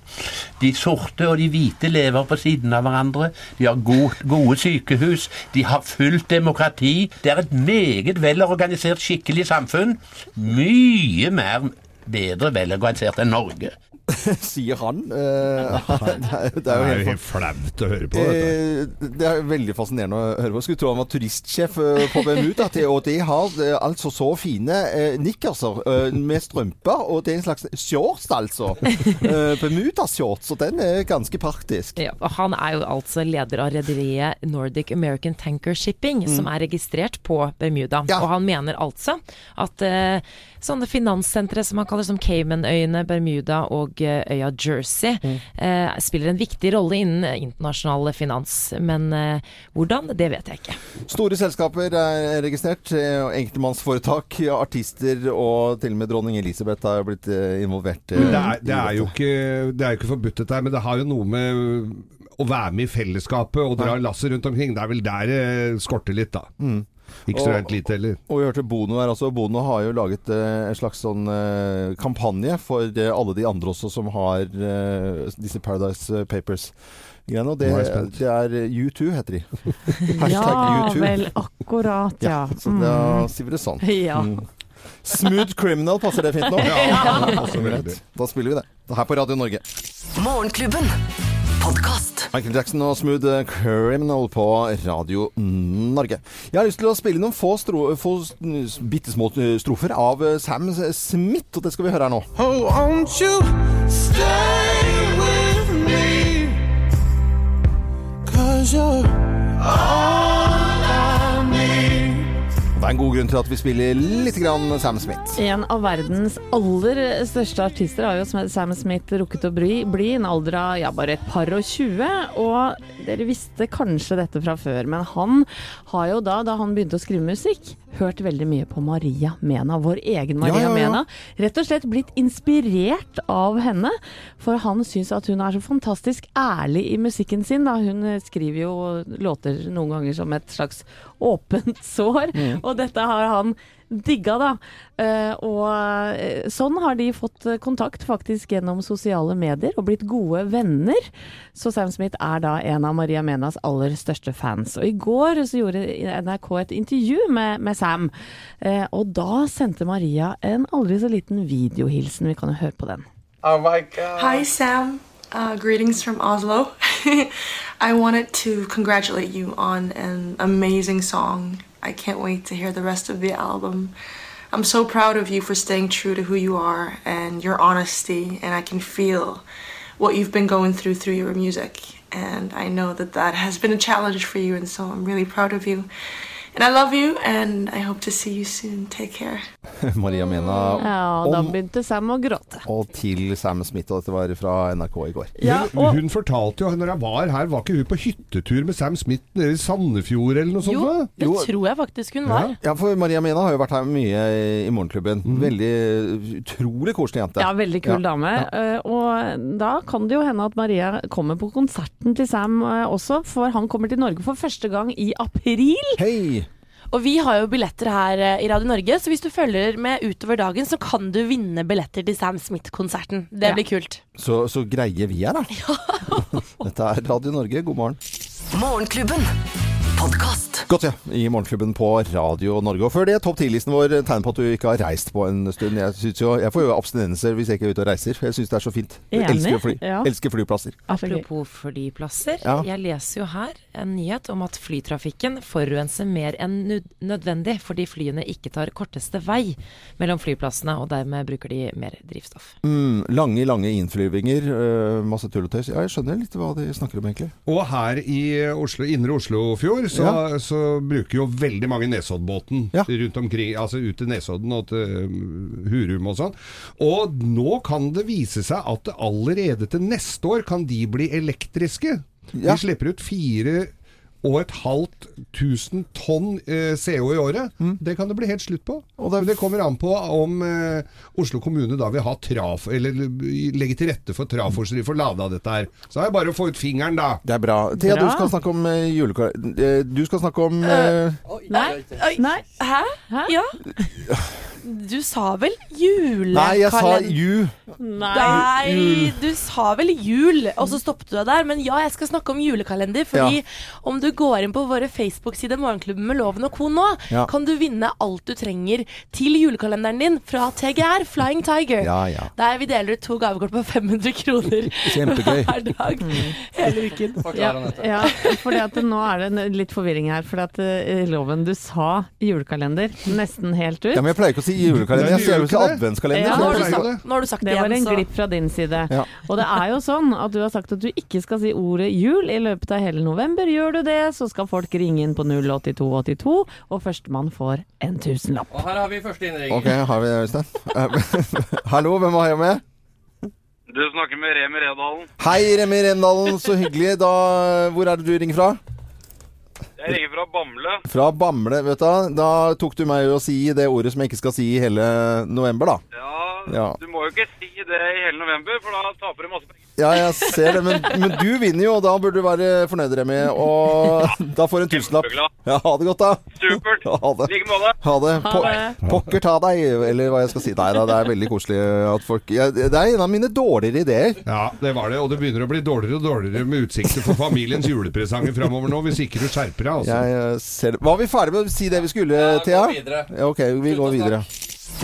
De sorte og de hvite lever på siden av hverandre. De har gode, gode sykehus. De har fullt demokrati. Det er et meget velorganisert, skikkelig samfunn. Mye mer bedre velorganisert enn Norge. Sier han. Eh, det er- jo helt helt flaut å høre på. Dette. Eh, Det er veldig fascinerende å høre på. Skulle tro han var turistsjef eh, på Bermuda. til- Og de har altså så fine nikkerser med strømper, og det er en slags shorts, altså. Bermuda-shorts, og den er ganske praktisk. Ja, og han er jo altså leder av rederiet Nordic American Tanker Shipping, som er registrert på Bermuda. Ja. Og han mener altså at sånne finanssentre som man kaller som Caymanøyene, Bermuda og eh, øya Jersey, eh, spiller en viktig rolle innen eh, internasjonal finans. Men eh, hvordan, det vet jeg ikke. Store selskaper er registrert. eh, Enkeltmannsforetak, artister og til og med dronning Elisabeth har blitt involvert. eh, Det er, det, er jo ikke, det er jo ikke forbudt dette her, men det har jo noe med å være med i fellesskapet og dra lasset rundt omkring. Det er vel der det skorter litt, da. Ikke så rent lite heller. Og vi hørte Bono her også. Bono har jo laget eh, en slags sånn eh, kampanje for eh, alle de andre også som har eh, disse Paradise Papers. Greiene, og det, det er eh, U2, heter de. Hashtag Ja U2. vel, akkurat, ja. Så da sier vi det sånn. Ja. Mm. Smooth Criminal, passer det fint nå? Ja, det passer veldig. Da spiller vi det. Her på Radio Norge. Morgenklubben. Podkast. Michael Jackson og Smooth Criminal på Radio Norge. Jeg har lyst til å spille noen få, stro, få bitte små strofer av eh, Sam Smith, og det skal vi høre her nå. Oh, won't you stay with me? Cause you're all en god grunn til at vi spiller litt grann Sam Smith. En av verdens aller største artister har jo Sam Smith rukket å bli, bli en alder av ja, bare et par og tjue. Og dere visste kanskje dette fra før, men han har jo da, da han begynte å skrive musikk, hørt veldig mye på Maria Mena, vår egen Maria Ja, ja, ja. Mena. Rett og slett blitt inspirert av henne, for han syns at hun er så fantastisk ærlig i musikken sin. Da. Hun skriver jo låter noen ganger som et slags åpent sår, Mm. og dette har han digga, da. Eh, og eh, sånn har de fått eh, kontakt faktisk gjennom sosiale medier og blitt gode venner. Så Sam Smith er da en av Maria Menas aller største fans. Og i går så gjorde NRK et intervju med, med Sam, eh, og da sendte Maria en aldri så liten videohilsen. Vi kan jo høre på den. Oh my god. Hi, Sam. Uh, greetings from Oslo. I wanted to congratulate you on an amazing song. I can't wait to hear the rest of the album. I'm so proud of you for staying true to who you are and your honesty, and I can feel what you've been going through through your music. And I know that that has been a challenge for you, and so I'm really proud of you. And I love you, and I hope to see you soon. Take care. Maria Mena Ja, da begynte Sam å gråte. og til Sam Smith, og dette var fra NRK i går. hun, hun fortalte jo, når jeg var her, var ikke hun på hyttetur med Sam Smith nede i Sandefjord eller noe sånt? Jo, da? det tror jeg faktisk hun var. Ja, for Maria Mena har jo vært her mye i Morgenklubben. Veldig utrolig koselig jente. Ja, veldig kul Ja. dame. Eh, og da kan det jo hende at Maria kommer på konserten til Sam eh, også, for han kommer til Norge for første gang i april. Hei! Og vi har jo billetter her eh, i Radio Norge, så hvis du følger med utover dagen, så kan du vinne billetter til Sam Smith-konserten. Det Ja. blir kult. Så, så greie vi er, da. Dette er Radio Norge, god morgen. Morgenklubben. Podkast. Godt, ja. I Morgenklubben på Radio Norge. Og før det, topp 10-listen vår tegn på at du ikke har reist på en stund. Jeg, synes jo, jeg får jo abstinenser hvis jeg ikke er ute og reiser. Jeg syns det er så fint. Jeg elsker fly. ja. Elsker flyplasser. Apropos flyplasser. Ja. Jeg leser jo her en nyhet om at flytrafikken forurenser mer enn nødvendig fordi flyene ikke tar korteste vei mellom flyplassene, og dermed bruker de mer drivstoff. Mm, lange, lange innflyvinger. øh, masse tull og tøys. Ja, jeg skjønner litt hva de snakker om, egentlig. Og her i Oslo, Indre Oslofjord så, Ja. så bruker jo veldig mange Nesoddbåten rundt omkring. Altså ut til Nesodden og til um, Hurum og sånn. Og nå kan det vise seg at allerede til neste år kan de bli elektriske. Ja. De slipper ut fire og et halvt tusen tonn eh, CO i året. Det kan det bli helt slutt på. Og det kommer an på om eh, Oslo kommune da vil ha traf, eller legge til rette for de får lada dette her. Så er det bare å få ut fingeren, da. Det er bra. Thea, Bra. du skal snakke om uh, julekalender... Du skal snakke om øh, Nei. Oi. Hæ? Ja. Du sa vel julekalender? Nei, jeg sa ju. Nei, Nei, du sa vel jul, og så stoppet du deg der. Men ja, jeg skal snakke om julekalender. Fordi Ja. om du går inn på våre Facebook-sider Morgenklubben med Loven og co. nå, Ja. kan du vinne alt du trenger til julekalenderen din fra TGR, Flying Tiger. Ja, ja. Der vi deler ut to gavekort på 500 kroner Kjempegøy. hver dag hele uken. Ja, ja fordi at nå er det litt forvirring her. For at eh, Loven, du sa julekalender nesten helt ut. Ja, men jeg pleier ikke å si julekalender. Jeg sier jo ikke adventskalender. Ja, nå har du sagt- Nå har du sagt det, Det var en så glipp fra din side. Ja. Og det er jo sånn at du har sagt at du ikke skal si ordet jul i løpet av hele november. Gjør du det, så skal folk ringe inn på 08282, og førstemann får en tusenlapp. Og her har vi første innringer. Ok, har vi det, Øystein? Hallo, hvem har jeg med? Du snakker med Remi Redalen. Hei, Remi Rendalen, så hyggelig. Da, hvor er det du ringer fra? Jeg ringer fra Bamble. Fra Bamble, vet du. Da tok du meg å si det ordet som jeg ikke skal si i hele november, da. Ja, Ja. du må jo ikke si det i hele november, for da taper du masse penger. Ja, jeg ser det, men, men du vinner jo, og da burde du være fornøyd, Remi. Og da får du en tusenlapp. Ja, ha det godt, da. Supert. Ha det. I like måte. Ha det. Po pokker ta deg, eller hva jeg skal si. Nei da, det er veldig koselig at folk ja, Det er en av mine dårligere ideer. Ja, det var det. Og det begynner å bli dårligere og dårligere med utsikter for familiens julepresanger framover nå, hvis ikke du skjerper deg. Altså. Jeg eh, ser det. Var vi ferdige med å si det vi skulle, Thea? gå videre. Ja, ok, vi går videre.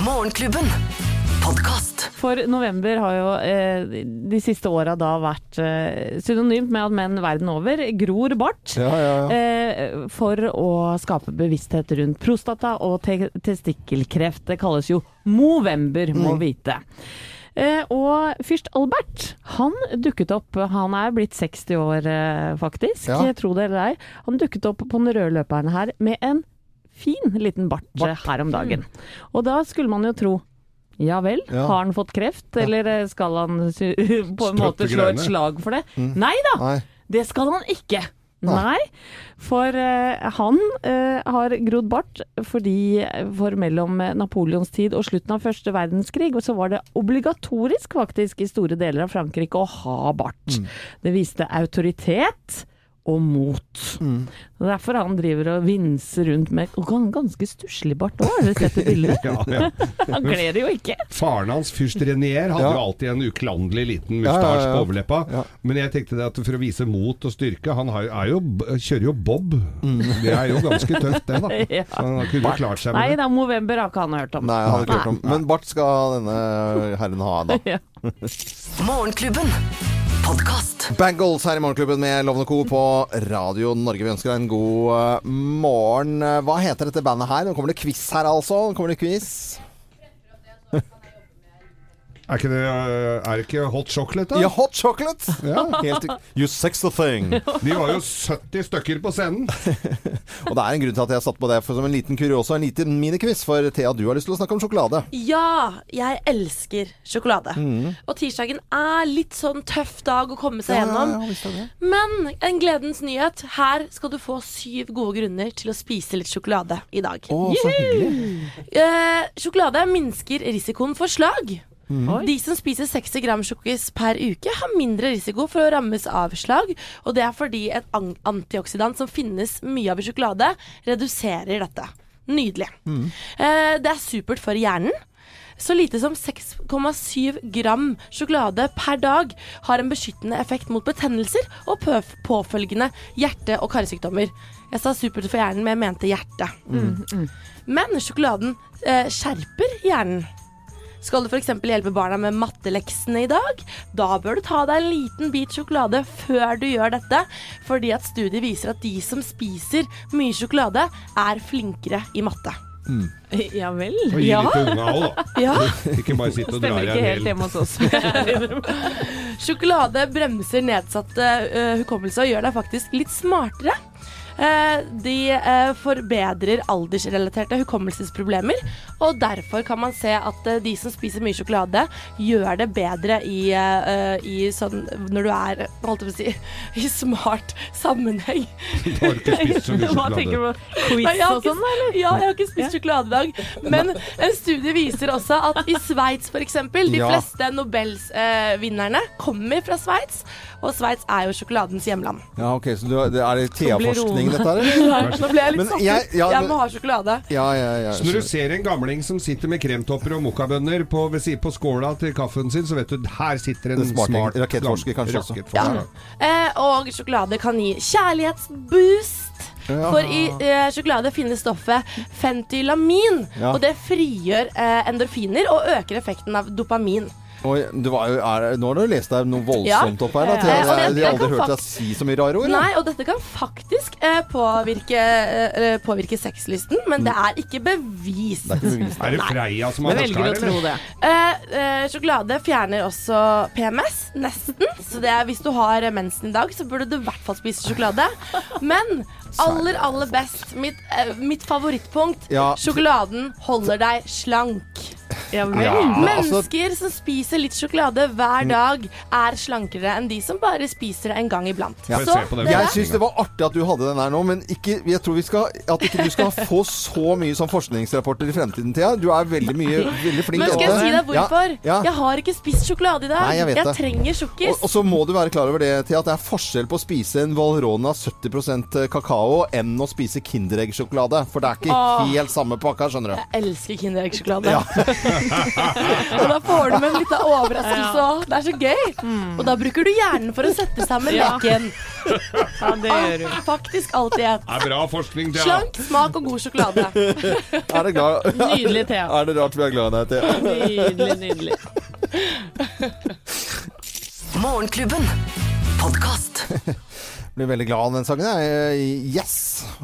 Morgenklubben. Podkast. For november har jo eh, de siste åra da vært eh, synonymt med at menn verden over gror bart. Ja, ja, ja. Eh, for å skape bevissthet rundt prostata og te testikkelkreft. Det kalles jo Movember, må Mm. vite. Eh, og fyrst Albert, han dukket opp Han er blitt 60 år, eh, faktisk. Ja. Tro det eller ei. Han dukket opp på den røde løperen her med en fin liten bart, bart. her om dagen. Og da skulle man jo tro ja vel, Ja. har han fått kreft, eller eh, skal han på en Støtte måte slå et slag for det? Mm. Nei da! Nei. Det skal han ikke. Nei, for uh, han uh, har grodd bart fordi for mellom Napoleons tid og slutten av første verdenskrig så var det obligatorisk faktisk i store deler av Frankrike å ha bart. Mm. Det viste autoritet og mot. Mm. Og Derfor han driver og vinser rundt med og gan- ganske stusslig bart òg, har dere sett det bildet? Ja, ja. Han kler det jo ikke. Faren hans, fyrst Renier, hadde Ja. jo alltid en uklanderlig liten Ja, ja, mustasje ja. på overleppa. Ja. Men jeg tenkte det at for å vise mot og styrke Han har, jo- er jo, kjører jo bob. Mm. Det er jo ganske tøft, det, da. Ja. Så han kunne jo klart seg Nei med det. da, Movember har ikke han hørt om. Nei, han har ikke hørt om Men bart skal denne herren ha, da. Ja. Morgenklubben. Podkast. Bangles her i Morgenklubben med Lovende Co. på Radio Norge. Vi ønsker deg en god eh, morgen. Hva heter dette bandet her? Nå kommer det quiz her, altså. Nå kommer det quiz. Er, ikke det, øh, er ikke Hot Chocolate, da? Ja, hot chocolate! Ja. Helt You sexy thing. De var jo 70 stykker på scenen. Og det er en grunn til at jeg satt på det for som en liten kuriosa, en liten minikviss. For Thea, du har lyst til å snakke om sjokolade. Ja, jeg elsker sjokolade. Mm. Og tirsdagen er litt sånn tøff dag å komme seg Ja, gjennom. ja. Men en gledens nyhet. Her skal du få syv gode grunner til å spise litt sjokolade i dag. Å, så hyggelig. Eh, sjokolade minsker risikoen for slag. Mm. De som spiser 60 gram sjokkis per uke, har mindre risiko for å rammes av slag. Og det er fordi et an- antioksidant som finnes mye av i sjokolade, reduserer dette. Nydelig. Mm. Eh, det er supert for hjernen. Så lite som 6,7 gram sjokolade per dag har en beskyttende effekt mot betennelser og påfølgende hjerte- og karsykdommer. Jeg sa supert for hjernen, men jeg mente hjerte. Men sjokoladen eh, skjerper hjernen. Skal du f.eks. hjelpe barna med matteleksene i dag? Da bør du ta deg en liten bit sjokolade før du gjør dette, fordi at studier viser at de som spiser mye sjokolade, er flinkere i matte. Ja vel? Og gi Ja. litt unna òg, da. Ja. Ikke bare sitte og dra Stemmer i ikke en helt hel hjemme hos oss. Sjokolade bremser nedsatt uh, hukommelse og gjør deg faktisk litt smartere. Eh, de eh, forbedrer aldersrelaterte hukommelsesproblemer, og derfor kan man se at eh, de som spiser mye sjokolade, gjør det bedre i, i sånn Når du er holdt jeg på å si, i smart sammenheng. Du har ikke spist så mye sjokolade. Quiz og sånn, eller? Ja, jeg har ikke spist sjokolade i dag. Men en studie viser også at i Sveits f.eks. De Ja. fleste Nobelsvinnerne kommer fra Sveits, og Sveits er jo sjokoladens hjemland. Ja, ok, så det er det Thea-forskning dette her. Nei, Nå ble jeg litt Men satt jeg- ut. ja, Jeg må ha sjokolade. Ja, ja, ja. Så når du ser en gamling som sitter med kremtopper og mokkabønner på, på skåla til kaffen sin, så vet du her sitter en En smarting. smart Rakettforsker kanskje rakettforsker. Eh, og sjokolade kan gi kjærlighetsboost. Ja. For i eh, sjokolade finnes stoffet fentylamin, Ja. og det frigjør eh, endorfiner og øker effekten av dopamin. Du var jo, er, nå har du lest deg noe voldsomt opp her. Da. Ja, og Jeg, jeg har aldri hørt deg si så mye rare ord. Nei, og dette kan faktisk eh, påvirke, eh, påvirke sexlysten, men det er ikke bevist. Det er ikke bevist. Er det Freia som Jeg har å her, tro eller? det. Eh, eh, sjokolade fjerner også PMS, nesten. Så det er, hvis du har mensen i dag, så burde du i hvert fall spise sjokolade. Men aller, aller best, mitt, eh, mitt favorittpunkt, Ja. sjokoladen holder deg slank. Ja vel. Ja, altså- Mennesker som spiser litt sjokolade hver dag, er slankere enn de som bare spiser det en gang iblant. Får jeg Så se på det? dere- Jeg syns det var artig at du hadde den her nå, men ikke, jeg tror vi skal, at ikke du skal få så mye sånn forskningsrapporter i fremtiden, Thea. Du er veldig mye veldig flink Men skal jeg si deg hvorfor? Ja, ja. Jeg har ikke spist sjokolade i dag. Nei, jeg vet det. trenger sjokkis. Og, og så må du være klar over det, Thea, at det er forskjell på å spise en Valrona 70% kakao kakao enn å spise Kinderegg-sjokolade. For det er ikke Åh. helt samme pakka, skjønner du. Jeg elsker Kinderegg-sjokolade. Ja. og da får du med en liten overraskelse òg. Det er så gøy. Og da bruker du hjernen for å sette sammen Ja. leken. Ja, det gjør du. Faktisk alltid ett. Det er bra forskning, Thea. Slank, smak og god sjokolade. Er det glad? Nydelig, Thea. Er det rart vi er glad i deg, Thea? Nydelig, nydelig. Morgenklubben. Podkast. Blir veldig glad av den sangen. jeg. Yes!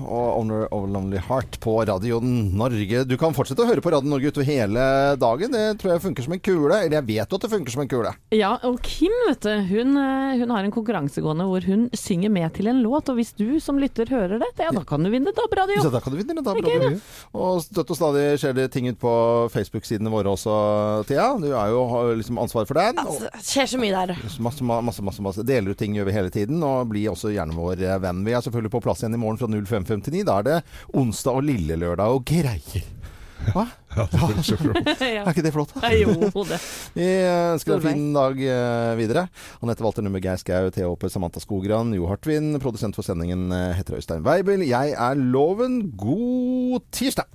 Og Owner of Lonely Heart på Radio Norge. Du kan fortsette å høre på Radio Norge utover hele dagen. Det tror jeg funker som en kule. Eller jeg vet jo at det funker som en kule. Ja, og Kim, vet du, hun, eh, hun har en konkurransegående hvor hun synger med til en låt. Og hvis du som lytter hører det, ja, da kan du vinne DAB-radio. Ja, da kan du vinne DAB-radio. Okay. Og støtt og stadig skjer det ting ut på Facebook-sidene våre også, Thea. Du er jo har liksom ansvar for den. Altså, det skjer så mye der. Masse, masse, masse, masse. Deler ut ting gjør vi hele tiden, og blir også gjerne vår eh, venn. Vi er selvfølgelig på plass igjen i morgen fra 05.59. Da er det onsdag og lille lørdag og greier. Hva? Ja, det er så. Er ikke det flott? Da? jo, det. Vi ønsker deg en fin dag eh, videre. Anette Walter Nummer, Geir Skau, Thea Håpe, Samantha Skogran, Jo Hartvin. Produsent for sendingen eh, heter Øystein Weibel. Jeg er Loven. God tirsdag!